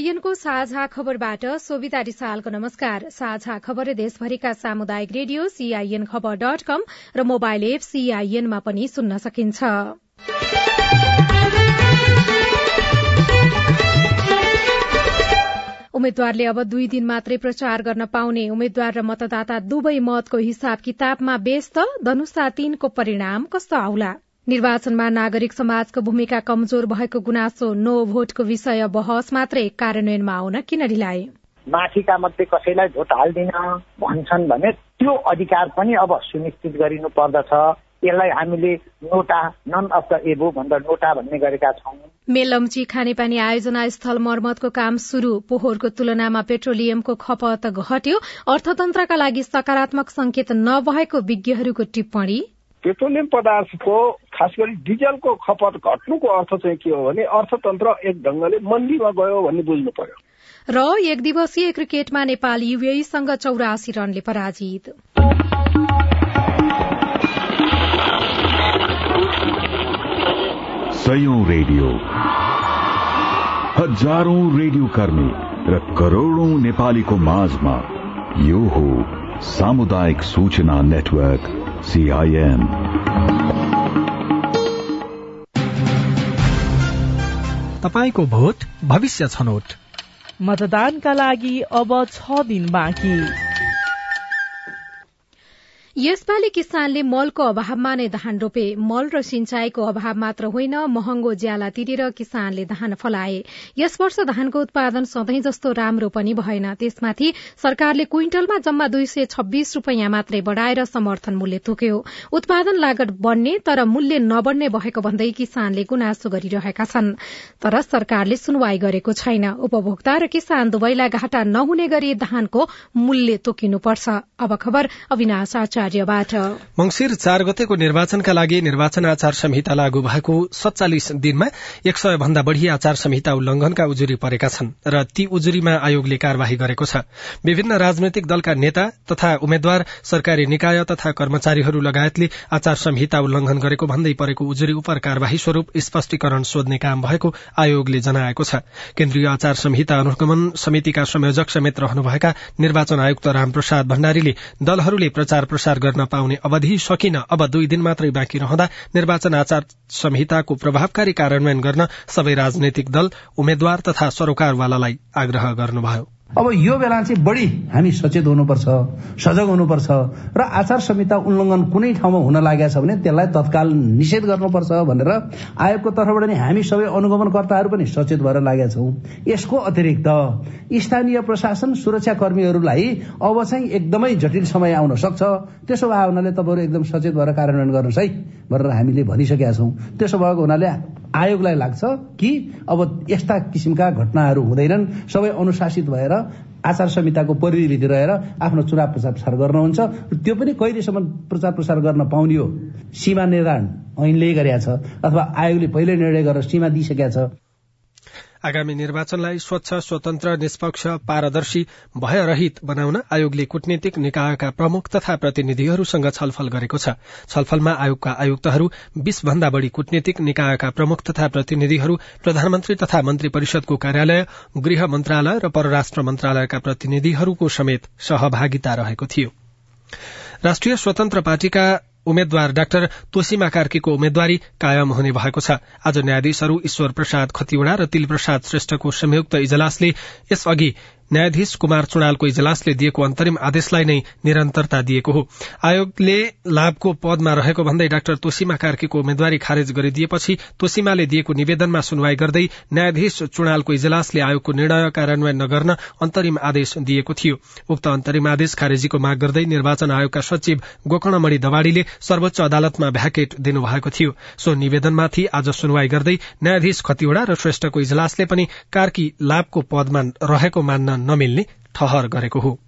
सीआईएनको साझा खबरबाट सोभिता रिसालको नमस्कार। साझा खबर देशभरिका सामुदायिक रेडियो सीआईएन खबर डट कम र मोबाइल एप सीआईएनमा पनि सुन्न सकिन्छ। उम्मेद्वारले अब दुई दिन मात्रै प्रचार गर्न पाउने। उम्मेद्वार र मतदाता दुवै मतको हिसाब किताबमा व्यस्त। धनुषा तीनको परिणाम कस्तो आउला? निर्वाचनमा नागरिक समाजको भूमिका कमजोर भएको गुनासो नो भोटको विषय बहस मात्रै कार्यान्वयनमा आउन किन ढिलाए? माथिका मध्ये कसैलाई भोट हाल्दिन भन्छन् भने त्यो अधिकार पनि अब सुनिश्चित गरिनु पर्दछ। यसलाई हामीले नोटा नन अफ द एबो भन्दा नोटा भन्ने गरेका छौँ। मेलम्ची खानेपानी आयोजना स्थल मर्मतको काम शुरू पोहोरको तुलनामा पेट्रोलियमको खपत घट्यो। अर्थतन्त्रका लागि सकारात्मक संकेत नभएको विज्ञहरूको टिप्पणी। पेट्रोलियम पदार्थको खास गरी डिजलको खपत घट्नुको अर्थ चाहिँ के हो भने अर्थतन्त्र एक ढंगले मन्दीमा गयो भन्ने बुझ्नु पर्यो। र एक दिवसीय क्रिकेटमा नेपाल युएईसँग चौरासी रनले पराजित। सयौं रेडियो। हजारौं रेडियो कर्मी र करोड़ौं नेपालीको माझमा यो हो सामुदायिक सूचना नेटवर्क। सीआईएन तपाईँको भोट भविष्य छनौट। मतदानका लागि अब छ दिन बाँकी। यसपालि किसानले मलको अभावमा नै धान रोपे। मल र सिंचाईको अभाव मात्र होइन महँगो ज्याला तिरेर किसानले धान फलाए। यस वर्ष धानको उत्पादन सधैँ जस्तो राम्रो पनि भएन। त्यसमाथि सरकारले क्विन्टलमा जम्मा दुई सय छब्बीस रूपियाँ मात्रै बढ़ाएर समर्थन मूल्य तोक्यो उत्पादन लागत बढ़ने तर मूल्य नबढ़ने भएको भन्दै किसानले गुनासो गरिरहेका छन्। तर सरकारले सुनवाई गरेको छैन। उपभोक्ता र किसान दुवैलाई घाटा नहुने गरी धानको मूल्य तोकिनुपर्छ। आचार्यबाट मंगिर चार गतेको निर्वाचनका लागि निर्वाचन आचार संहिता लागू भएको सत्तालिस दिनमा एक सय भन्दा बढ़ी आचार संहिता उल्लंघनका उजुरी परेका छन् र ती उजुरीमा आयोगले कार्यवाही गरेको छ। विभिन्न राजनैतिक दलका नेता तथा उम्मेद्वार सरकारी निकाय तथा कर्मचारीहरू लगायतले आचार संहिता उल्लंघन गरेको भन्दै परेको उजुरी उप कार्यवाही स्वरूप स्पष्टीकरण सोध्ने काम भएको आयोगले जनाएको छ। केन्द्रीय आचार संहिता अनुगमन समितिका संयोजक समेत रहनुभएका निर्वाचन आयुक्त रामप्रसाद भण्डारीले दलहरूले प्रचार प्रसार गर्न पाउने अवधि सकिन अब दुई दिन मात्रै बाँकी रहँदा निर्वाचन आचार संहिताको प्रभावकारी कार्यान्वयन गर्न सबै राजनैतिक दल उम्मेद्वार तथा सरोकारवालालाई आग्रह गर्नुभयो। अब यो बेला चाहिँ बढी हामी सचेत हुनुपर्छ सजग हुनुपर्छ र आचार संहिता उल्लङ्घन कुनै ठाउँमा हुन लागेको छ भने त्यसलाई तत्काल निषेध गर्नुपर्छ भनेर आयोगको तर्फबाट नि हामी सबै अनुगमनकर्ताहरू पनि सचेत भएर लागेका छौँ। यसको अतिरिक्त स्थानीय प्रशासन सुरक्षा कर्मीहरूलाई अब चाहिँ एकदमै जटिल समय आउन सक्छ। त्यसो भए हुनाले तपाईँहरू एकदम सचेत भएर कार्यान्वयन गर्नुहोस् है भनेर हामीले भनिसकेका छौँ। त्यसो भएको हुनाले आयोगलाई लाग्छ कि अब यस्ता किसिमका घटनाहरू हुँदैनन्। सबै अनुशासित भएर आचार संहिताको परिधिभित्र रहेर आफ्नो चुनाव प्रचार प्रसार गर्नुहुन्छ। त्यो पनि कहिलेसम्म प्रचार प्रसार गर्न पाउने हो? सीमा निर्धारण ऐनले गरेका छ अथवा आयोगले पहिल्यै निर्णय गरेर सीमा दिइसकेका छ? आगामी निर्वाचनलाई स्वच्छ स्वतन्त्र निष्पक्ष पारदर्शी भयरहित बनाउन आयोगले कूटनीतिक निकायका प्रमुख तथा प्रतिनिधिहरूसँग छलफल गरेको छ। छलफलमा आयोगका आयुक्तहरू बीस भन्दा बढ़ी कूटनीतिक निकायका प्रमुख तथा प्रतिनिधिहरू प्रधानमन्त्री तथा मन्त्री परिषदको कार्यालय गृह मन्त्रालय र परराष्ट्र मन्त्रालयका प्रतिनिधिहरूको समेत सहभागिता रहेको थियो। राष्ट्रिय स्वतन्त्र पार्टीका उम्मेद्वार डाक्टर तोसिमा कार्कीको उम्मेद्वारी कायम हुने भएको छ। आज न्यायाधीशहरू ईश्वर प्रसाद खतिवड़ा र तिल प्रसाद श्रेष्ठको संयुक्त इजलासले यसअघि न्यायाधीश कुमार चुणालको इजलासले दिएको अन्तरिम आदेशलाई नै निरन्तरता दिएको हो। आयोगले लाभको पदमा रहेको भन्दै डाक्टर तोसिमा कार्कीको उम्मेद्वारी खारेज गरिदिएपछि तोसिमाले दिएको निवेदनमा सुनवाई गर्दै न्यायाधीश चुणालको इजलासले आयोगको निर्णय कार्यान्वयन नगर्न अन्तरिम आदेश दिएको थियो। उक्त अन्तरिम आदेश खारेजीको माग गर्दै निर्वाचन आयोगका सचिव गोकर्णमणि दवाड़ीले सर्वोच्च अदालतमा भ्याकेट दिनुभएको थियो। सो निवेदनमाथि आज सुनवाई गर्दै न्यायाधीश खतिवड़ा र श्रेष्ठको इजलासले पनि कार्की लाभको पदमा रहेको मान्न नमिल्ने ठहर गरेको हो।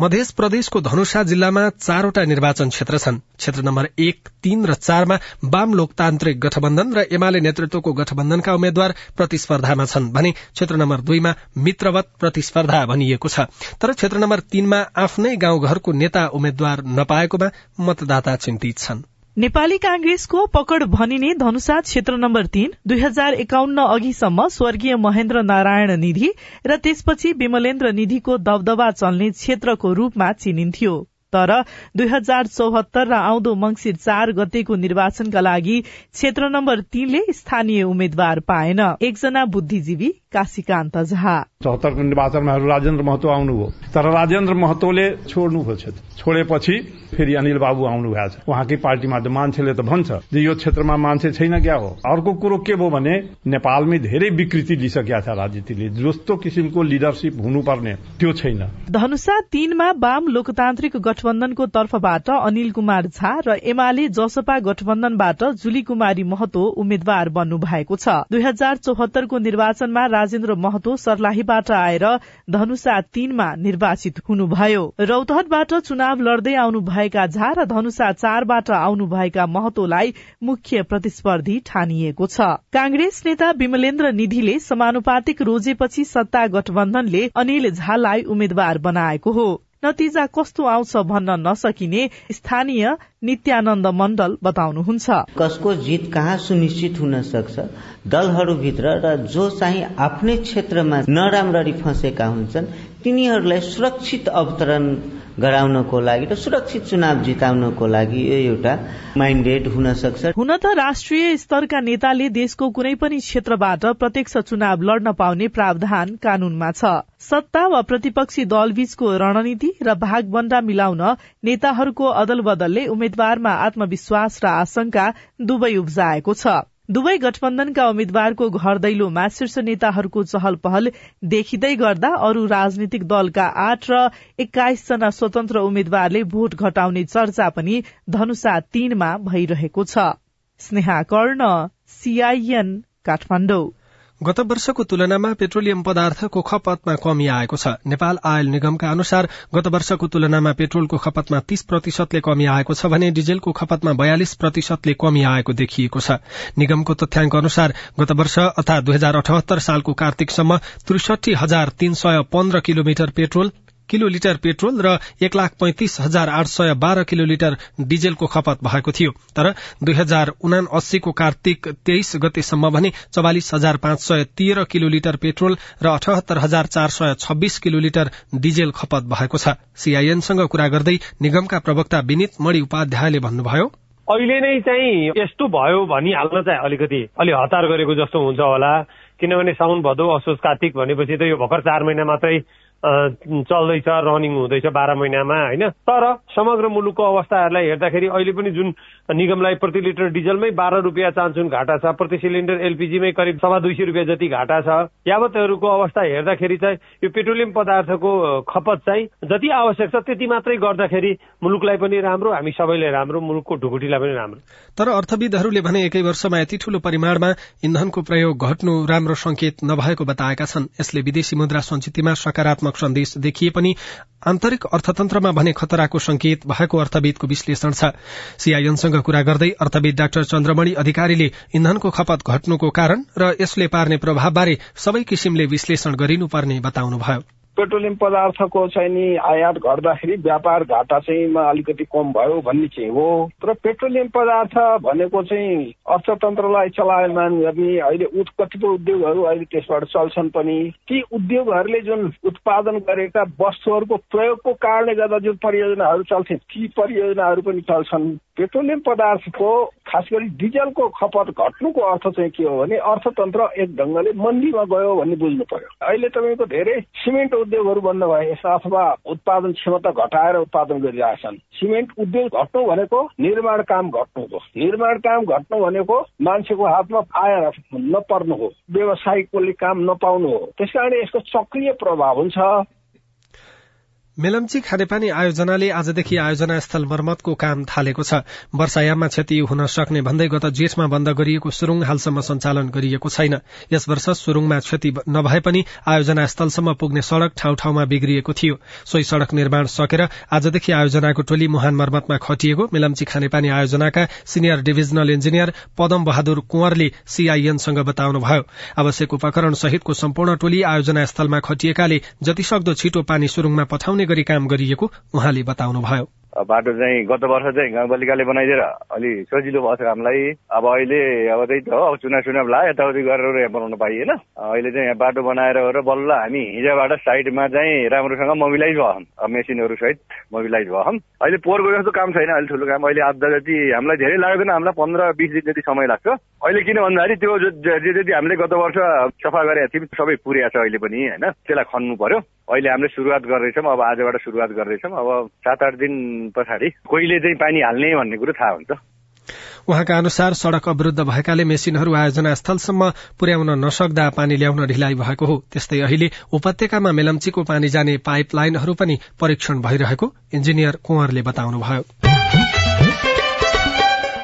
मध्य प्रदेशको धनुषा जिल्लामा चारवटा निर्वाचन क्षेत्र छन्। क्षेत्र नम्बर एक तीन र चारमा वाम लोकतान्त्रिक गठबन्धन र एमाले नेतृत्वको गठबन्धनका उम्मेद्वार प्रतिस्पर्धामा छन् भने क्षेत्र नम्बर दुईमा मित्रवत प्रतिस्पर्धा भनिएको छ। तर क्षेत्र नम्बर तीनमा आफ्नै गाउँघरको नेता उम्मेद्वार नपाएकोमा मतदाता चिन्तित छन्। नेपाली कांग्रेसको पकड़ भनिने धनुषा क्षेत्र नम्बर तीन दुई हजार एकाउन्न अघिसम्म स्वर्गीय महेन्द्र नारायण निधि र त्यसपछि विमलेन्द्र निधिको दबदबा चल्ने क्षेत्रको रूपमा चिनिन्थ्यो। तर दुई हजार चौहत्तर र आउँदो मंगिर चार गतेको निर्वाचनका लागि क्षेत्र नम्बर तीनले स्थानीय उम्मेद्वार पाएन। एकजना बुद्धिजीवी काशीकान्त झा। चौहत्तरको निर्वाचनमा राजेन्द्र महतो आउनुभयो। तर राजेन्द्र महतोले छोड्नु खोज्छ। छोडेपछि फेरि अनिल बाबु आउनु भएको छ। उहाँकै पार्टीमा त मान्छेले त भन्छ यो क्षेत्रमा मान्छे छैन क्या हो। अर्को कुरो के भयो भने नेपालमै धेरै विकृति लिइसकेका छ राजनीतिले। जस्तो किसिमको लिडरसिप हुनुपर्ने त्यो छैन। धनुषा तीनमा वाम लोकतान्त्रिक गठबन्धनको तर्फबाट अनिल कुमार झा र एमाले जसपा गठबन्धनबाट जुली कुमारी महतो उम्मेद्वार बन्नु भएको छ। दुई हजार चौहत्तरको निर्वाचनमा राजेन्द्र महतो सर्लाहीबाट आएर धनुषा तीनमा निर्वाचित हुनुभयो। रौतहटबाट चुनाव लड्दै आउनु भएका झा र धनुषा चारबाट आउनुभएका महतोलाई मुख्य प्रतिस्पर्धी ठानिएको छ। कांग्रेस नेता विमलेन्द्र निधिले समानुपातिक रोजेपछि सत्ता गठबन्धनले अनिल झालाई उम्मेद्वार बनाएको हो। नतिजा कस्तो आउँछ भन्न नसकिने स्थानीय नित्यानन्द मण्डल बताउनुहुन्छ। कसको जित कहाँ सुनिश्चित हुन सक्छ? दलहरूभित्र र जो चाहिँ आफ्नै क्षेत्रमा नराम्ररी फँसेका हुन्छन् तिनीहरूलाई सुरक्षित अवतरण गराउनको लागि र सुरक्षित चुनाव जिताउनको लागि यो एउटा माइन्डेड हुन सक्छ। हुन त राष्ट्रिय स्तरका नेताले देशको कुनै पनि क्षेत्रबाट प्रत्यक्ष चुनाव लड्न पाउने प्रावधान कानूनमा छ। सत्ता वा प्रतिपक्षी दलबीचको रणनीति र भागबण्डा मिलाउन नेताहरूको अदल बदलले उम्मेद्वारमा आत्मविश्वास र आशंका दुवै उब्जाएको छ। दुवै गठबन्धनका उम्मेद्वारको घर दैलोमा शीर्ष नेताहरूको चहल पहल देखिँदै गर्दा अरू राजनीतिक दलका आठ र एक्काइस जना स्वतन्त्र उम्मेद्वारले भोट घटाउने चर्चा पनि धनुषा तीनमा भइरहेको छ। स्नेहा कर्ण सीआईएन काठमाडौँ। गत वर्षको तुलनामा पेट्रोलियम पदार्थको खपतमा कमी आएको छ। नेपाल आयल निगमका अनुसार गत वर्षको तुलनामा पेट्रोलको खपतमा तीस प्रतिशतले कमी आएको छ भने डिजेलको खपतमा बयालिस प्रतिशतले कमी आएको देखिएको छ। निगमको तथ्याङ्क अनुसार गत वर्ष अर्थात दुई हजार अठहत्तर सालको कार्तिकसम्म त्रिसठी हजार तीन सय पन्ध्र kilometre petrol kilo litre petrol र एक लाख पैंतिस हजार आठ सय बाह्र किलो लिटर डिजेलको खपत भएको थियो। तर दुई हजार उना अस्सीको कार्तिक तेइस गतेसम्म भने चौवालिस हजार पाँच सय तेह्र किलो लिटर पेट्रोल र अठहत्तर हजार चार सय छब्बीस किलो लिटर डिजेल खपत भएको छ। सीआईएनसँग कुरा गर्दै निगमका प्रवक्ता विनित मणि उपाध्यायले भन्नुभयो अहिले नै चाहिँ यस्तो भयो भनिहाल्न चाहिँ अलिकति अलि हतार गरेको जस्तो हुन्छ होला। किनभने साउन भदौ असोज कार्तिक भनेपछि त यो भर्खर चार महिना मात्रै चल्दैछ रनिङ हुँदैछ बाह्र महिनामा होइन? तर समग्र मुलुकको अवस्थाहरूलाई हेर्दाखेरि अहिले पनि जुन निगमलाई प्रति लिटर डिजलमै बाह्र रुपियाँ चान्सुन घाटा छ प्रति सिलिन्डर एलपिजीमै करिब सवा दुई सय रुपियाँ जति घाटा छ यावतहरूको अवस्था हेर्दाखेरि चाहिँ यो पेट्रोलियम पदार्थको खपत चाहिँ जति आवश्यक छ त्यति मात्रै गर्दाखेरि मुलुकलाई पनि राम्रो हामी सबैलाई राम्रो मुलुकको ढुकुटीलाई पनि राम्रो। तर अर्थविदहरूले भने एकै वर्षमा यति ठूलो परिमाणमा इन्धनको प्रयोग घट्नु राम्रो संकेत नभएको बताएका छन्। यसले विदेशी मुद्रा सञ्चितमा सकारात्मक सकारात्मक सन्देश देखिए पनि आन्तरिक अर्थतन्त्रमा भने खतराको संकेत भएको अर्थविदको विश्लेषण छ। सीआईएनसँग कुरा गर्दै अर्थविद डाक्टर चन्द्रमणि अधिकारीले इन्धनको खपत घट्नुको कारण र यसले पार्ने प्रभावबारे सबै किसिमले विश्लेषण गरिनुपर्ने बताउनुभयो। पेट्रोलियम पदार्थको चाहिँ नि आयात गर्दाखेरि व्यापार घाटा चाहिँ अलिकति कम भयो भन्ने चाहिँ हो। तर पेट्रोलियम पदार्थ भनेको चाहिँ अर्थतन्त्रलाई चलायमान गर्ने अहिले कतिपय उद्योगहरू अहिले त्यसबाट चल्छन् पनि। ती उद्योगहरूले जुन उत्पादन गरेका वस्तुहरूको प्रयोगको कारणले गर्दा जुन परियोजनाहरू चल्थे ती परियोजनाहरू पनि चल्छन्। पेट्रोलियम पदार्थको खास गरी डिजलको खपत घट्नुको अर्थ चाहिँ के हो भने अर्थतन्त्र एक ढङ्गले मन्दीमा गयो भन्ने बुझ्नु पर्यो। अहिले तपाईँको धेरै सिमेन्ट उद्योगहरू बन्द भए अथवा उत्पादन क्षमता घटाएर उत्पादन गरिरहेछन्। सिमेन्ट उद्योग घट्नु भनेको निर्माण काम घट्नु हो। निर्माण काम घट्नु भनेको मान्छेको हातमा आएर नपर्नु हो। व्यवसायिकले काम नपाउनु हो। त्यस यसको सक्रिय प्रभाव हुन्छ। मेलम्ची खानेपानी आयोजनाले आजदेखि आयोजना स्थल मर्मतको काम थालेको छ। वर्षायाममा क्षति हुन सक्ने भन्दै गत जेठमा बन्द गरिएको सुरुङ हालसम्म सञ्चालन गरिएको छैन। यस वर्ष सुरुङमा क्षति नभए पनि आयोजना स्थलसम्म पुग्ने सड़क ठाउँ ठाउँमा बिग्रिएको थियो। सोही सड़क निर्माण सकेर आजदेखि आयोजनाको टोली मुहान मर्मतमा खटिएको मेलम्ची खानेपानी आयोजनाका senior divisional engineer Padam Bahadur कुंवरले सीआईएनसँग बताउनुभयो। आवश्यक उपकरण सहितको सम्पूर्ण टोली आयोजना स्थलमा खटिएकाले जतिसक्दो छिटो पानी सुरुङमा पठाउने गरी काम गरिएको उहाँले बताउनुभयो। बाटो चाहिँ गत वर्ष चाहिँ गाउँपालिकाले बनाइदिएर अलि सजिलो भएको छ हामीलाई अब अहिले अब त्यही त हो चुनाव चुनाव ला यताउति गरेर यहाँ बनाउनु पाइएन। अहिले चाहिँ यहाँ बाटो बनाएर र बल्ल हामी हिजोबाट साइडमा चाहिँ राम्रोसँग मोबिलाइज भयौँ मेसिनहरू सहित मोबिलाइज भयौँ अहिले पोहोरको जस्तो काम छैन अहिले ठुलो काम। अहिले आधा जति हामीलाई धेरै लाग्दैन हामीलाई पन्ध्र बिस दिन जति समय लाग्छ। अहिले किन भन्दाखेरि त्यो जे जति हामीले गत वर्ष सफा गरेका थियौँ सबै पुर्या छ अहिले पनि होइन? त्यसलाई खन्नु पर्यो। अहिले हामीले सुरुवात गर्दैछौँ अब आजबाट सुरुवात गर्दैछौँ। अब सात आठ दिन पछाडि कहिले चाहिँ पानी हाल्ने भन्ने कुरो थाहा हुन्छ। उहाँका अनुसार सड़क अवरूद्ध भएकाले मेसिनहरू आयोजना स्थलसम्म पुर्याउन नसक्दा पानी ल्याउन ढिलाइ भएको हो। त्यस्तै अहिले उपत्यकामा मेलम्चीको पानी जाने पाइप लाइनहरू पनि परीक्षण भइरहेको इन्जिनियर कुंवरले बताउनुभयो।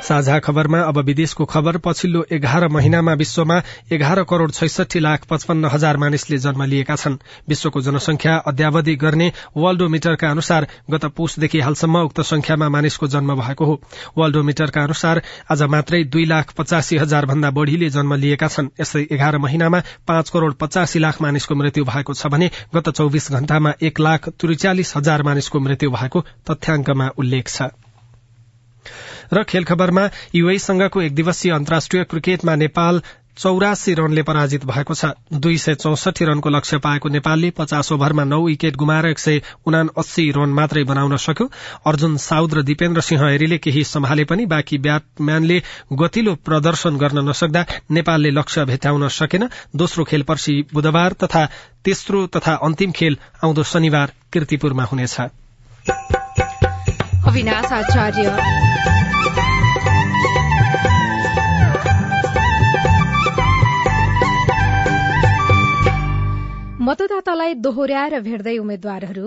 साझा खबरमा अब विदेशको खबर पछिल्लो एघार महिनामा विश्वमा एघार करोड़ छैसठी लाख पचपन्न हजार मानिसले जन्म लिएका छन्। विश्वको जनसंख्या अद्यावधि गर्ने वर्ल्डोमिटरका अनुसार गत पुसदेखि हालसम्म उक्त संख्यामा मानिसको जन्म भएको हो। वर्ल्डोमिटरका अनुसार आज मात्रै दुई लाख पचासी हजार भन्दा बढ़ीले जन्म लिएका छन्। यस्तै एघार महिनामा पाँच करोड़ पचासी लाख मानिसको मृत्यु भएको छ भने गत चौविस घण्टामा एक लाख त्रिचालिस हजार मानिसको मृत्यु भएको तथ्याङ्कमा उल्लेख छ। र खेल खबरमा युए संघको एक दिवसीय अन्तर्राष्ट्रिय क्रिकेटमा नेपाल चौरासी रनले पराजित भएको छ। दुई सय चौसठी रनको लक्ष्य पाएको नेपालले पचास ओभरमा नौ विकेट गुमाएर एक सय उना अस्सी रन मात्रै बनाउन सक्यो। अर्जुन साउद र दिपेन्द्र सिंह हेरीले केही सम्हाले पनि बाँकी ब्याटम्यानले गतिलो प्रदर्शन गर्न नसक्दा नेपालले लक्ष्य भेट्टाउन सकेन। दोस्रो खेल पर्सि बुधबार तथा तेस्रो तथा अन्तिम खेल आउँदो शनिबार किर्तिपुरमा हुनेछ। मतदातालाई दोहोऱ्याएर भेट्दै उम्मेद्वारहरू।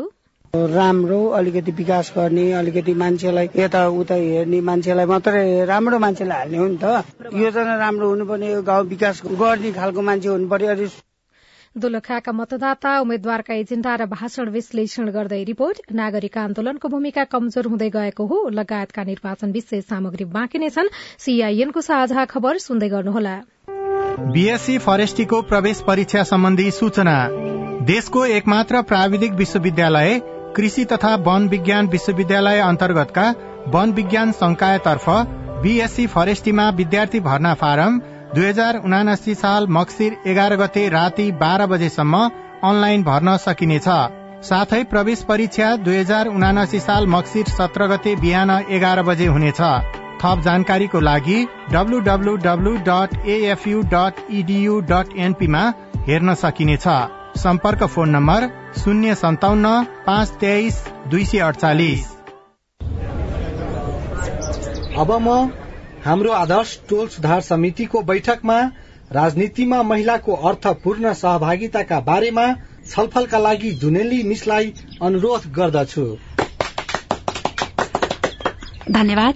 राम्रो अलिकति विकास गर्ने अलिकति मान्छेलाई यताउता हेर्ने मान्छेलाई मात्रै राम्रो मान्छेलाई हाल्ने हो नि त। योजना राम्रो हुनुपर्ने गाउँ विकास गर्ने खालको मान्छे हुनु पर्यो दोलखाका मतदाता उम्मेद्वारका एजेण्डा र भाषण विश्लेषण गर्दै रिपोर्ट। नागरिक आन्दोलनको भूमिका कमजोर हुँदै गएको हो। लगायतका निर्वाचन विषय सामग्री बाँकी नै छन्। सीआईएनको साझा खबर सुन्दै गर्नुहोला। बीएससी फरेस्टीको प्रवेश परीक्षा सम्बन्धी सूचना। देशको एकमात्र प्राविधिक विश्वविद्यालय कृषि तथा वन विज्ञान विश्वविद्यालय अन्तर्गतका वन विज्ञान संकायतर्फ बीएससी फरेस्टीमा विद्यार्थी भर्ना फारम दुई हजार उनासी साल मक्सिर एघार गते राति बाह्र बजेसम्म अनलाइन भर्न सकिनेछ। साथै प्रवेश परीक्षा दुई हजार उनासी साल मक्सिर सत्र गते बिहान एघार बजे हुनेछ। थप जानकारीको लागि WWW dot AFU dot EDU dot एनपीमा हेर्न सकिनेछ सम्पर्क फोन नम्बर शून्य सन्ताउन्न पाँच तेइस दुई सय अडचालिस अब म हाम्रो आदर्श टोल सुधार समितिको बैठकमा राजनीतिमा महिलाको अर्थपूर्ण सहभागिताका बारेमा छलफलका लागि जुनेली मिसलाई अनुरोध गर्दछु। धन्यवाद।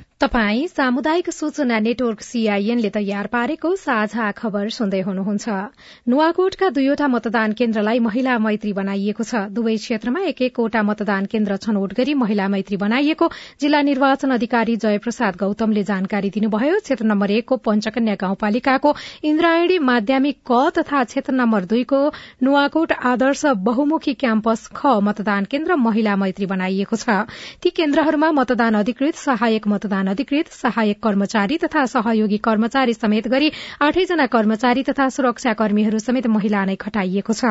तपाई सामुदायिक सूचना नेटवर्क सीआईएनले तयार पारेको साझा खबर सुन्दै हुनुहुन्छ। नुवाकोटका दुईवटा मतदान केन्द्रलाई महिला मैत्री बनाइएको छ। दुवै क्षेत्रमा एक एकवटा मतदान केन्द्र छनौट गरी महिला मैत्री बनाइएको जिल्ला निर्वाचन अधिकारी जयप्रसाद गौतमले जानकारी दिनुभयो। क्षेत्र नम्बर एकको पञ्चकन्या गाउँपालिकाको इन्द्रायणी माध्यमिक क तथा क्षेत्र नम्बर दुईको नुवाकोट आदर्श बहुमुखी क्याम्पस ख मतदान केन्द्र महिला मैत्री बनाइएको छ। ती केन्द्रहरूमा मतदान अधिकृत सहायक मतदान अधिकृत सहायक कर्मचारी तथा सहयोगी कर्मचारी समेत गरी आठैजना कर्मचारी तथा सुरक्षा कर्मीहरू समेत महिला नै खटाइएको छ।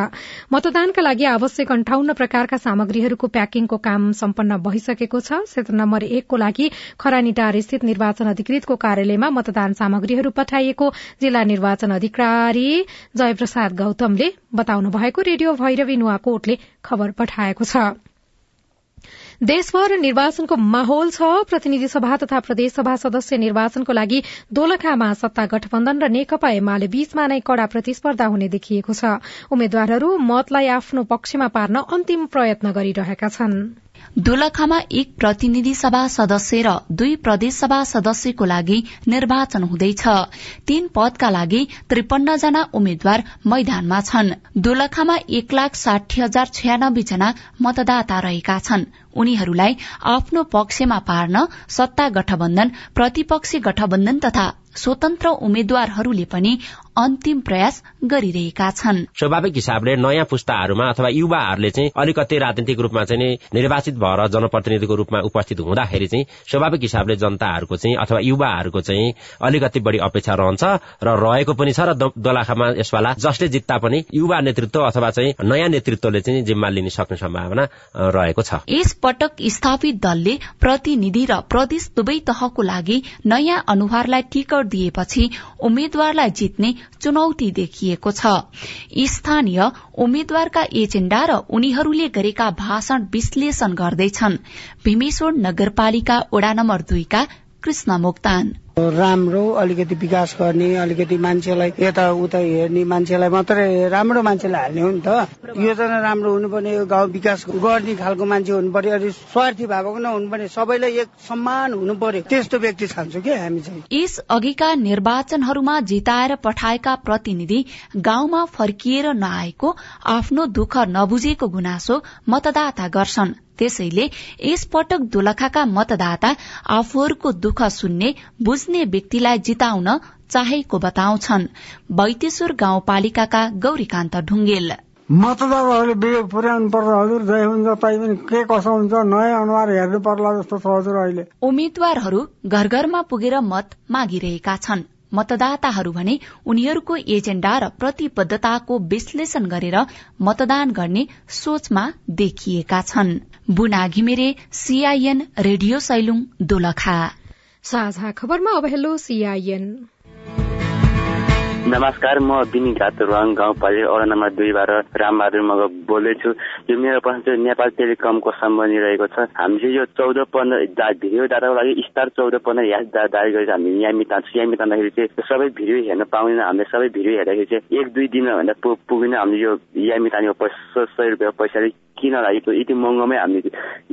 मतदानका लागि आवश्यक अन्ठाउन्न प्रकारका सामग्रीहरूको प्याकिङको काम सम्पन्न भइसकेको छ। क्षेत्र नम्बर एकको लागि खरानीटार स्थित निर्वाचन अधिकृतको कार्यालयमा मतदान सामग्रीहरू पठाइएको जिल्ला निर्वाचन अधिकारी जयप्रसाद गौतमले बताउनु भएको रेडियो भैरवी नुवाकोटले खबर पठाएको छ। देशभर निर्वाचनको माहौल छ। प्रतिनिधि सभा तथा प्रदेशसभा सदस्य निर्वाचनको लागि दोलखामा सत्ता गठबन्धन र नेकपा एमाले बीचमा नै कड़ा प्रतिस्पर्धा हुने देखिएको छ। उम्मेद्वारहरू मतलाई आफ्नो पक्षमा पार्न अन्तिम प्रयत्न गरिरहेका छनृ। दोलखामा एक प्रतिनिधि सभा सदस्य र दुई प्रदेश सभा सदस्यको लागि निर्वाचन हुँदैछ। तीन पदका लागि त्रिपन्न जना उम्मेद्वार मैदानमा छन्। दोलखामा एक लाख साठी हजार छयानब्बे जना मतदाता रहेका छन्। उनीहरूलाई आफ्नो पक्षमा पार्न सत्ता गठबन्धन प्रतिपक्षी गठबन्धन तथा स्वतन्त्र उम्मेद्वारहरूले पनि अन्तिम प्रयास गरिरहेका छन्। स्वाभाविक हिसाबले नयाँ पुस्ताहरूमा अथवा युवाहरूले चाहिँ अलिकति राजनीतिक रूपमा चाहिँ निर्वाचित भएर जनप्रतिनिधिको रूपमा उपस्थित हुँदाखेरि चाहिँ स्वाभाविक हिसाबले जनताहरूको चाहिँ अथवा युवाहरूको चाहिँ अलिकति बढी अपेक्षा रहन्छ र रहेको पनि छ र दोलाखामा यसवाला जसले जित्दा पनि युवा नेतृत्व अथवा चाहिँ नयाँ नेतृत्वले चाहिँ जिम्मा लिन सक्ने सम्भावना रहेको छ। यस पटक स्थापित दलले प्रतिनिधि र प्रदेश दुवै तहको लागि नयाँ अनुहारलाई टिकट दिएपछि उम्मेद्वारलाई जित्ने चुनौती देखिएको छ। स्थानीय उम्मेद्वारका एजेण्डा र उनीहरूले गरेका भाषण विश्लेषण गर्दैछन्। भीमेश्वर नगरपालिका वडा नम्बर दुईका कृष्ण मोक्तान। राम्रो अलिकति विकास गर्ने अलिकति मान्छेलाई यताउता हेर्ने मान्छेलाई मात्रै राम्रो मान्छेलाई हाल्ने हो नि त। योजना राम्रो हुनुपर्ने गाउँ विकास गर्ने खालको मान्छे हुनु पर्यो अनि स्वार्थी भएको नहुनु पर्ने सबैलाई एक सम्मान हुनु पर्यो त्यस्तो व्यक्ति छान्छौँ क्या हामी चाहिँ? यस अघिका निर्वाचनहरूमा जिताएर पठाएका प्रतिनिधि गाउँमा फर्किएर नआएको आफ्नो दुःख नबुझेको गुनासो मतदाता गर्छन्। त्यसैले यसपटक दोलखाका मतदाता आफूहरूको दुःख सुन्ने बुझ्ने व्यक्तिलाई जिताउन चाहेको बताउँछन्। बैतेश्वर गाउँपालिकाका गौरीकान्त ढुङ्गेल। मतदाताहरूले विवेक पुर्याउनु पर्छ हजुर जय हुन्छ तै पनि के कसो हुन्छ नयाँ अनुहार हेर्नु पर्ला जस्तो छ हजुर अहिले। उम्मेद्वारहरू घर घरमा पुगेर मत मागिरहेका छन्। मतदाताहरू भने उनीहरूको एजेण्डा र प्रतिबद्धताको विश्लेषण गरेर मतदान गर्ने सोचमा देखिएका छन्। Buna Ghimire CIN radio Sailung Dolakha. नमस्कार म बिनी घातुवाङ गाउँपालिका वडा नम्बर दुईबाट रामबहादुर मग बोल्दैछु यो मेरो प्रश्न चाहिँ नेपाल टेलिकमको सम्बन्धी रहेको छ। हामीले यो चौध पन्ध्र भिडियो डाटाको लागि स्टार चौध पन्ध्र ह्यास दारी गरेर हामी यामी तान्छौँ यामी तान्दाखेरि चाहिँ सबै भिडियो हेर्न पाउँदैन। हामीले सबै भिडियो हेर्दाखेरि चाहिँ एक दुई दिनभन्दा पुगेन। हामीले यो यामी तानेको पैसा सय रुपियाँ पैसा किन लागेको? यति महँगोमै हामीले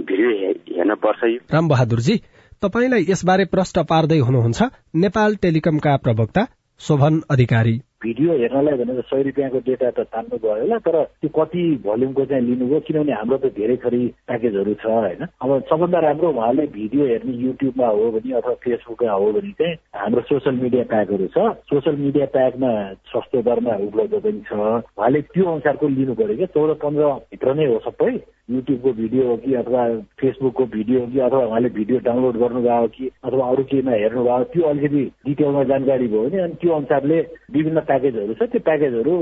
भिडियो हेर्न पर्छ यो। राम बहादुरजी तपाईँलाई यसबारे प्रश्न पार्दै हुनुहुन्छ। नेपाल टेलिकमका प्रवक्ता शोभन अधिकारी। भिडियो हेर्नलाई भनेर सय रुपियाँको डेटा त तान्नु भयो होला तर त्यो कति भोल्युमको चाहिँ लिनुभयो किनभने हाम्रो त धेरै थरी प्याकेजहरू छ होइन? अब सबभन्दा राम्रो उहाँले भिडियो हेर्ने युट्युबमा हो भने अथवा फेसबुकमा हो भने चाहिँ हाम्रो सोसियल मिडिया प्याकहरू छ। सोसियल मिडिया प्याकमा सस्तो दरमा उपलब्ध पनि छ। उहाँले त्यो अनुसारको लिनु पऱ्यो क्या। चौध पन्ध्रभित्र नै हो सबै। युट्युबको भिडियो हो कि अथवा फेसबुकको भिडियो हो कि अथवा उहाँले भिडियो डाउनलोड गर्नुभयो कि अथवा अरू केहीमा हेर्नुभयो त्यो अलिकति डिटेलमा जानकारी भयो भने अनि त्यो अनुसारले विभिन्न प्याकेजहरू छ त्यो प्याकेजहरू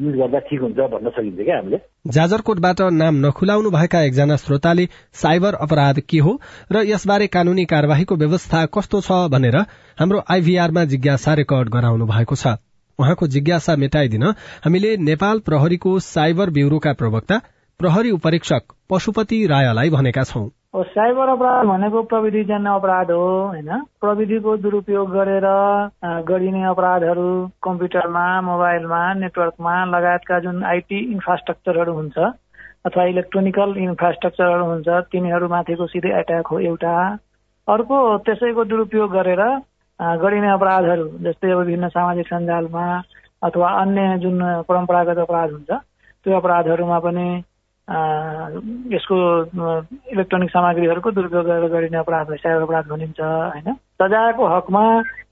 युज गर्दा ठिक हुन्छ भन्न सकिन्छ क्या हामीले। जाजरकोटबाट नाम नखुलाउनु भएका एकजना श्रोताले साइबर अपराध के हो र यसबारे कानूनी कार्यवाहीको व्यवस्था कस्तो छ भनेर हाम्रो आइभीआरमा जिज्ञासा रेकर्ड गराउनु भएको छ। उहाँको जिज्ञासा मेटाइदिन हामीले नेपाल प्रहरीको साइबर ब्यूरोका प्रवक्ता प्रहरी उपरीक्षक पशुपति रायलाई भनेका छौं। साइबर अपराध भनेको प्रविधिजन्य अपराध हो होइन? प्रविधिको दुरुपयोग गरेर गरिने अपराधहरू कम्प्युटरमा मोबाइलमा नेटवर्कमा लगायतका जुन आइटी इन्फ्रास्ट्रक्चरहरू हुन्छ अथवा इलेक्ट्रोनिकल इन्फ्रास्ट्रक्चरहरू हुन्छ तिनीहरूमाथिको सिधै एट्याक हो एउटा। अर्को त्यसैको दुरुपयोग गरेर गरिने अपराधहरू जस्तै अब विभिन्न सामाजिक सञ्जालमा अथवा अन्य जुन परम्परागत अपराध हुन्छ त्यो अपराधहरूमा पनि यसको इलेक्ट्रोनिक सामग्रीहरूको दुरुपयोग गरिने अपराधलाई साइबर अपराध भनिन्छ होइन? सजायको हकमा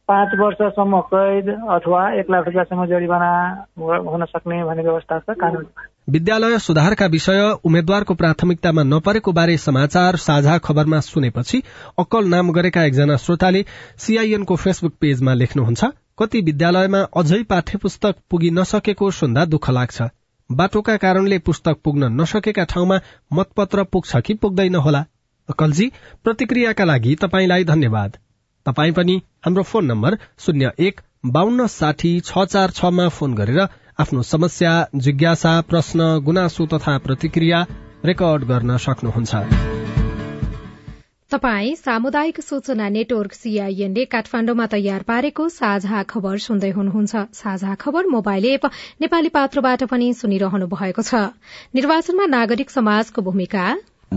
पाँच वर्षसम्म कैद अथवा एक लाख रुपियाँसम्म जरिवाना हुन सक्ने भन्ने व्यवस्था छ कानून। विद्यालय सुधारका विषय उम्मेद्वारको प्राथमिकतामा नपरेको बारे समाचार साझा खबरमा सुनेपछि अक्कल नाम गरेका एकजना श्रोताले सीआईएनको फेसबुक पेजमा लेख्नुहुन्छ कति विद्यालयमा अझै पाठ्य पुस्तक पुगी नसकेको सुन्दा दुःख लाग्छ। बाटोका कारणले पुस्तक पुग्न नसकेका ठाउँमा मतपत्र पुग्छ कि पुग्दैन होला? अकलजी प्रतिक्रियाका लागि तपाईँलाई धन्यवाद। तपाई पनि हाम्रो फोन नम्बर शून्य एक बान्न साठी छ चार छमा फोन गरेर आफ्नो समस्या जिज्ञासा प्रश्न गुनासो तथा प्रतिक्रिया रेकर्ड गर्न सक्नुहुन्छ। तपाई सामुदायिक सूचना नेटवर्क सीआईएनले काठमाण्डुमा तयार पारेको साझा खबर सुन्दै हुनुहुन्छ। साझा खबर मोबाइल एप नेपाली पात्रोबाट पनि सुनिरहनु भएको छ। निर्वाचनमा नागरिक समाजको भूमिका?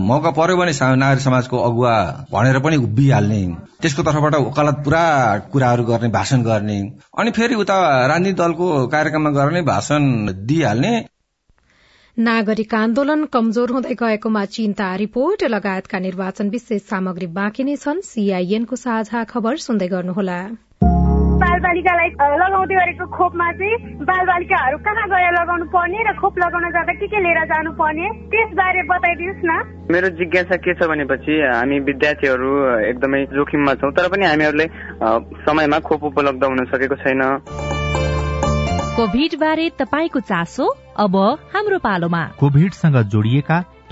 मौका पर्यो भने नागरिक समाजको अगुवा भनेर पनि उभिहाल्ने त्यसको तर्फबाट वकालत पुरा कुराहरू गर्ने भाषण गर्ने अनि फेरि उता राजनीतिक दलको कार्यक्रममा गर्ने भाषण दिइहाल्ने नागरिक आन्दोलन कमजोर हुँदै गएकोमा चिन्ता रिपोर्ट लगायतका निर्वाचन विशेष सामग्री बाँकी नै छन्। सीआईएनको साझा खबर सुन्दै गर्नुहोला। बालबालिकालाई लगाउँदै गरेको खोपमा चाहिँ बालबालिकाहरू कहाँ गएर लगाउनु पर्ने र खोप लगाउन जाँदा के के लिएर जानु पर्ने त्यसबारे बताइदिनुहोस् न। मेरो जिज्ञासा के छ भनेपछि हामी विद्यार्थीहरू एकदमै जोखिममा छौँ तर पनि हामीहरूले समयमा खोप उपलब्ध हुन सकेको छैन। कोभिड बारे तपाईँको चासो अब हाम्रो पालोमा। कोभिडसँग जोडिएका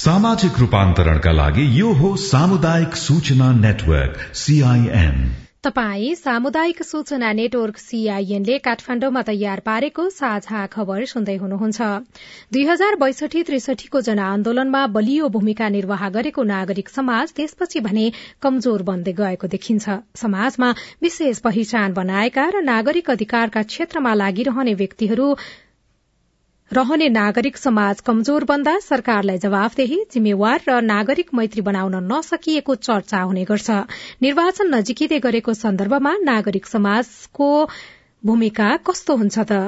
सामाजिक रूपान्तरणका लागि यो हो सामुदायिक सूचना नेटवर्क सीआईएन तपाई सामुदायिक सूचना नेटवर्क सीआईएनले काठमाण्डुमा तयार पारेको साझा खबर सुन्दै हुनुहुन्छ। दुई हजार बैसठी त्रिसठीको जनआन्दोलनमा बलियो भूमिका निर्वाह गरेको नागरिक समाज त्यसपछि भने कमजोर बन्दै गएको देखिन्छ। समाजमा विशेष पहिचान बनाएका र नागरिक अधिकारका क्षेत्रमा लागिरहने व्यक्तिहरू रहने नागरिक समाज कमजोर बन्दा सरकारलाई जवाफदेही जिम्मेवार र नागरिक मैत्री बनाउन नसकिएको चर्चा हुने गर्छ। निर्वाचन नजिकिँदै गरेको सन्दर्भमा नागरिक समाजको भूमिका कस्तो हुन्छ त?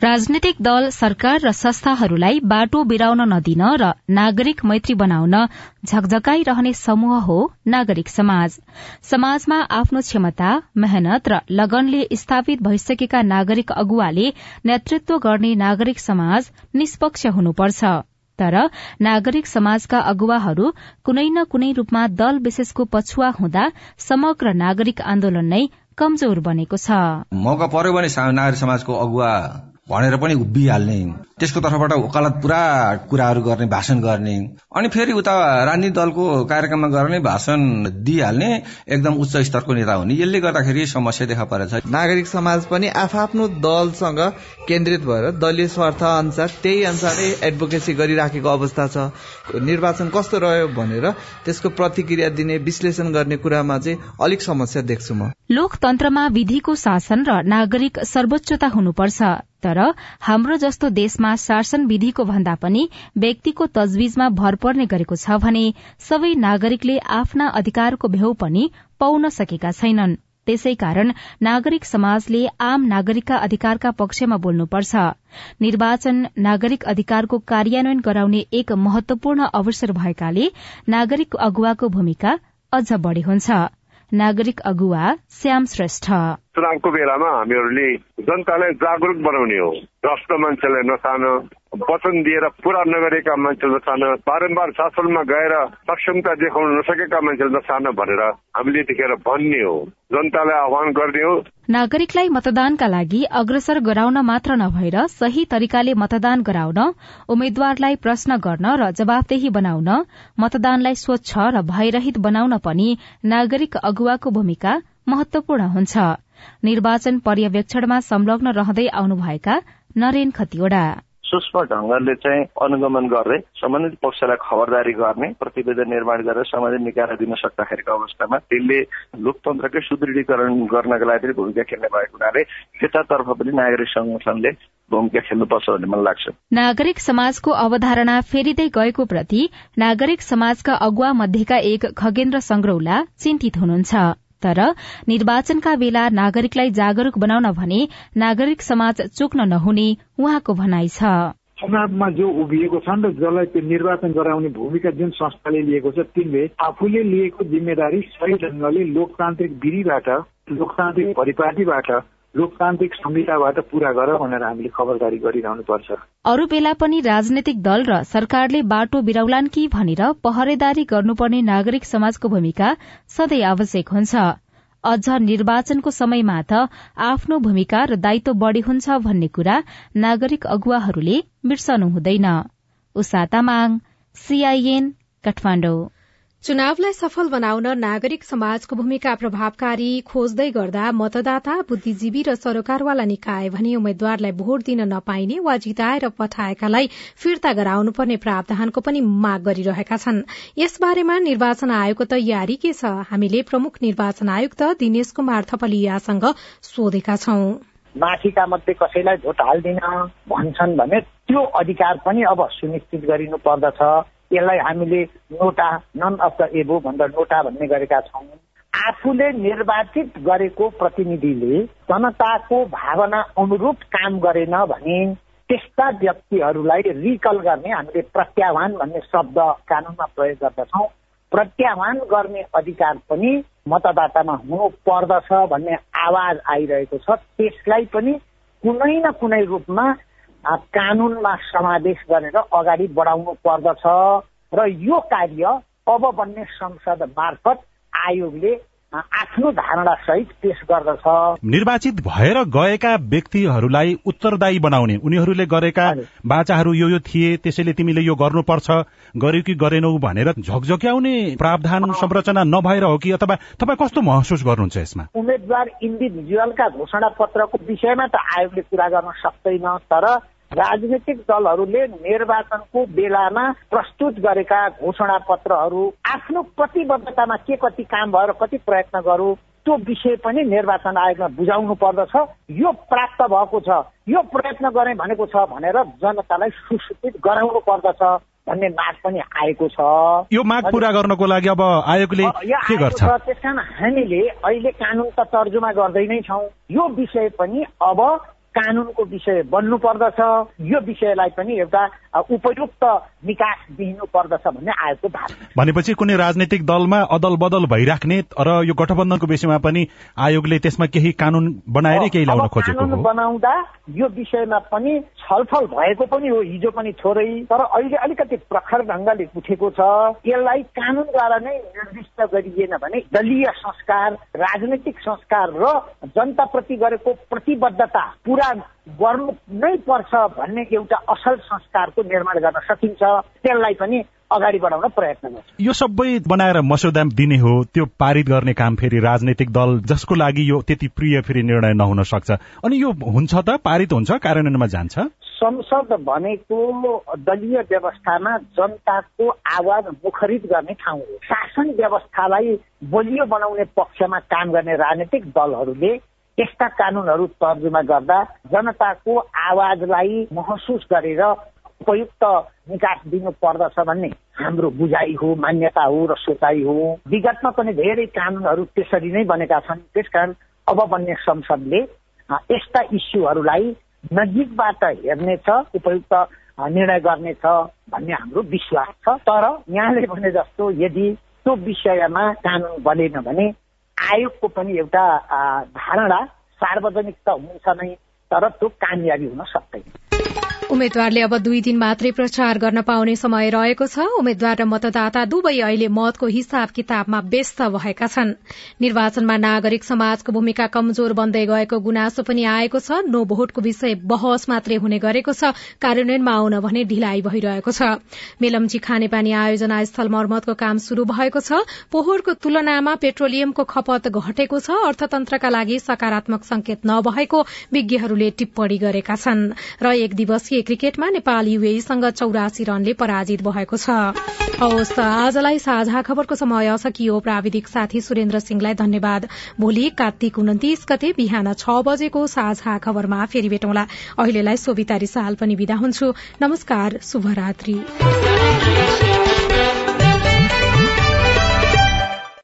राजनैतिक दल सरकार र संस्थाहरूलाई बाटो बिराउन नदिन र नागरिक मैत्री बनाउन झकझकाइरहने समूह हो नागरिक समाज। समाजमा आफ्नो क्षमता मेहनत र लगनले स्थापित भइसकेका नागरिक अगुवाले नेतृत्व गर्ने नागरिक समाज निष्पक्ष हुनुपर्छ। तर नागरिक समाजका अगुवाहरू कुनै न कुनै रूपमा दल विशेषको पछुवा हुँदा समग्र नागरिक आन्दोलन नै कमजोर बनेको छ। मौका पर्यो भने नागरिक समाजको अगुवा भनेर पनि उभिहाल्ने त्यसको तर्फबाट वकालत पुरा कुराहरू गर्ने भाषण गर्ने। अनि फेरि उता राजनीतिक दलको कार्यक्रममा गर्ने भाषण दिइहाल्ने एकदम उच्च स्तरको नेता हुने। यसले गर्दाखेरि समस्या देखा परेछ नागरिक समाज पनि आफ्नो दलसँग केन्द्रित भएर दलीय स्वार्थ अनुसार त्यही अनुसारै एडभोकेसी गरिराखेको अवस्था छ। निर्वाचन कस्तो रह्यो भनेर त्यसको प्रतिक्रिया दिने विश्लेषण गर्ने कुरामा चाहिँ अलिक समस्या देख्छु म। लोकतन्त्रमा विधिको शासन र नागरिक सर्वोच्चता हुनुपर्छ। तर हाम्रो जस्तो देशमा शासन विधिको भन्दा पनि व्यक्तिको तजविजमा भर पर्ने गरेको छ भने सबै नागरिकले आफ्ना अधिकारको भेउ पनि पाउन सकेका छैनन्। त्यसै कारण नागरिक समाजले आम नागरिकका अधिकारका पक्षमा बोल्नुपर्छ। निर्वाचन नागरिक अधिकारको कार्यान्वयन गराउने एक महत्वपूर्ण अवसर भएकाले नागरिक अगुवाको भूमिका अझ बढ़ी हुन्छ। नागरिक अगुवा श्याम श्रेष्ठ। चुनावको बेलामा हामीहरूले जनतालाई जागरूक बनाउने हो। भ्रष्ट मान्छेलाई नचाहन वचन दिएर पूरा नगरेका मान्छे नचाहन बारम्बार शासनमा गएर सक्षमता देखाउन नसकेका मान्छे नचाहन भनेर हामीले यतिखेर भन्ने हो। जनतालाई आह्वान गर्ने हो। नागरिकलाई मतदानका लागि अग्रसर गराउन मात्र नभएर सही तरिकाले मतदान गराउन उम्मेद्वारलाई प्रश्न गर्न र जवाबदेही बनाउन मतदानलाई स्वच्छ र भयरहित बनाउन पनि नागरिक अगुवाको भूमिका महत्वपूर्ण हुन्छ। निर्वाचन पर्यवेक्षणमा संलग्न रहँदै आउनुभएका नरेन खतिवड़ा। सूक्ष्म ढंगले चाहिँ अनुगमन गर्दै सम्बन्धित पक्षलाई खबरदारी गर्ने प्रतिवेदन निर्माण गरेर समाधान निकायलाई दिन सक्दाखेरिको अवस्थामा त्यसले लोकतन्त्रकै सुदृढीकरण गर्नका लागि भूमिका खेल्ने भएको हुनाले त्यतातर्फ पनि नागरिक संगठनले भूमिका खेल्नुपर्छ भन्ने मलाई लाग्छ। नागरिक समाजको अवधारणा फेरिँदै गएको प्रति नागरिक समाजका अगुवा मध्येका एक खगेन्द्र संग्रौला चिन्तित हुनुहुन्छ। तर निर्वाचनका बेला नागरिकलाई जागरूक बनाउन भने नागरिक समाज चुक्न नहुने उहाँको भनाइ छ। चुनावमा जो उभिएको छन् र जसलाई त्यो निर्वाचन गराउने भूमिका जुन संस्थाले लिएको छ तिनले आफूले लिएको जिम्मेदारी सही ढंगले लोकतान्त्रिक विधिबाट लोकतान्त्रिक परिपाटीबाट लोकतान्त्रिक संहिताबाट पूरा गर भनेर हामीले खबरदारी गरिरहनु पर्छ अरू बेला पनि राजनैतिक दल र सरकारले बाटो बिराउलान् कि भनेर पहरेदारी गर्नुपर्ने नागरिक समाजको भूमिका सधैँ आवश्यक हुन्छ। अझ निर्वाचनको समयमा त आफ्नो भूमिका र दायित्व बढ़ी हुन्छ भन्ने कुरा नागरिक अगुवाहरूले बिर्सनु हुँदैन। उषा तामाङ सीआईएन चुनावलाई सफल बनाउन नागरिक समाजको भूमिका प्रभावकारी खोज्दै गर्दा मतदाता बुद्धिजीवी र सरोकारवाला निकाय भने उम्मेद्वारलाई भोट दिन नपाइने वा जिताएर पठाएकालाई फिर्ता गराउनुपर्ने प्रावधानको पनि माग गरिरहेका छन्। यसबारेमा निर्वाचन आयोगको तयारी के छ? हामीले प्रमुख निर्वाचन आयुक्त दिनेश कुमार थपलियासँग सोधेका छौं। माथिका मध्ये कसैलाई भोट हाल्दिन भन्छन् भने त्यो अधिकार पनि अब सुनिश्चित गरिनु पर्दछ यसलाई हामीले नोटा नन अफ द एबो भन्दा नोटा भन्ने गरेका छौँ। आफूले निर्वाचित गरेको प्रतिनिधिले जनताको भावना अनुरूप काम गरेन भने त्यस्ता व्यक्तिहरूलाई रिकल गर्ने हामीले प्रत्याह्वान भन्ने शब्द कानूनमा प्रयोग गर्दछौँ। प्रत्याह्वान गर्ने अधिकार पनि मतदातामा हुनु पर्दछ भन्ने आवाज आइरहेको छ। त्यसलाई पनि कुनै न कुनै रूपमा कानूनमा समावेश गरेर अगाडि बढाउनु पर्दछ र यो कार्य अब बन्ने संसद मार्फत आयोगले आफ्नो धारणा सहित पेश गर्दछ। निर्वाचित भएर गएका व्यक्तिहरूलाई उत्तरदायी बनाउने उनीहरूले गरेका बाचाहरू यो यो थिए त्यसैले तिमीले यो गर्नुपर्छ गर्यो कि गरेनौ भनेर झकझक्याउने प्रावधान संरचना नभएर हो कि अथवा तपाईँ कस्तो महसुस गर्नुहुन्छ यसमा? उम्मेद्वार इन्डिभिजुअलका घोषणा पत्रको विषयमा त आयोगले कुरा गर्न सक्दैन तर राजनीतिक दलहरूले निर्वाचनको बेलामा प्रस्तुत गरेका घोषणा पत्रहरू आफ्नो प्रतिबद्धतामा के कति काम भयो र कति प्रयत्न गरौँ त्यो विषय पनि निर्वाचन आयोगमा बुझाउनु पर्दछ। यो प्राप्त भएको छ। यो प्रयत्न गरे भनेको छ भनेर जनतालाई सुसूचित गराउनु पर्दछ भन्ने माग पनि आएको छ। यो माग पूरा गर्नको लागि अब आयोगले के गर्छ? त्यस कारण हामीले अहिले कानुन त तर्जुमा गर्दै नै छौँ। यो विषय पनि अब कानूनको विषय बन्नु पर्दछ यो विषयलाई पनि एउटा उपयुक्त निकास दिनु पर्दछ भन्ने आयोगको धारणा भनेपछि कुनै राजनैतिक दलमा अदल बदल भइराख्ने र यो गठबन्धनको विषयमा पनि आयोगले त्यसमा केही कानून बनाएरै केही ल्याउन खोजेको हो। बनाउँदा यो विषयमा पनि छलफल भएको पनि हो हिजो पनि थोरै तर अहिले अलिकति प्रखर ढङ्गले उठेको छ। यसलाई कानूनद्वारा नै निर्दिष्ट गरिएन भने दलीय संस्कार राजनैतिक संस्कार र जनताप्रति गरेको प्रतिबद्धता पुरा गर्नु नै पर्छ भन्ने एउटा असल संस्कारको निर्माण गर्न सकिन्छ। त्यसलाई पनि अगाडि बढाउन प्रयत्न गर्छ। यो सबै बनाएर मस्यौदा दिने हो त्यो पारित गर्ने काम फेरि राजनैतिक दल जसको लागि यो त्यति प्रिय फेरि निर्णय नहुन सक्छ। अनि यो हुन्छ त पारित हुन्छ कार्यान्वयनमा जान्छ? संसद भनेको दलीय व्यवस्थामा जनताको आवाज मुखरित गर्ने ठाउँ हो। शासन व्यवस्थालाई बलियो बनाउने पक्षमा काम गर्ने राजनैतिक दलहरूले यस्ता कानूनहरू तर्जुमा गर्दा जनताको आवाजलाई महसुस गरेर उपयुक्त निकास दिनु पर्दछ भन्ने हाम्रो बुझाइ हो मान्यता हो र सोचाइ हो। विगतमा पनि धेरै कानुनहरू त्यसरी नै बनेका छन्। त्यसकारण अब बन्ने संसदले यस्ता इस्युहरूलाई नजिकबाट हेर्नेछ उपयुक्त निर्णय गर्नेछ भन्ने हाम्रो विश्वास छ। तर यहाँले भने जस्तो यदि त्यो विषयमा कानुन बनेन भने आयोगको पनि एउटा धारणा सार्वजनिक त हुन्छ नै तर त्यो कामयाबी हुन सक्दैन। उम्मेद्वारले अब दुई दिन मात्रै प्रचार गर्न पाउने समय रहेको छ। उम्मेद्वार र मतदाता दुवै अहिले मतको हिसाब किताबमा व्यस्त भएका छन्। निर्वाचनमा नागरिक समाजको भूमिका कमजोर बन्दै गएको गुनासो पनि आएको छ। नो भोटको विषय बहस मात्रै हुने गरेको छ। कार्यान्वयनमा आउन भने ढिलाइ भइरहेको छ। मेलम्ची खानेपानी आयोजना स्थल मर्मतको काम शुरू भएको छ। पोहोरको तुलनामा पेट्रोलियमको खपत घटेको छ। अर्थतन्त्रका लागि सकारात्मक संकेत नभएको विज्ञहरूले टिप्पणी गरेका छन्। र एक दिवसीय दिवसीय क्रिकेटमा नेपाल युएसँग चौरासी रनले पराजित भएको छ। हवस् आजलाई साझा खबरको समय सकियो। प्राविधिक साथी सुरेन्द्र सिंहलाई धन्यवाद। भोलि कार्तिक उन्तिस गते बिहान छ बजेको साझा खबरमा फेरि भेटौँला। अहिलेलाई सोभिता रिसाल पनि विदा हुन्छु। नमस्कार शुभरात्री।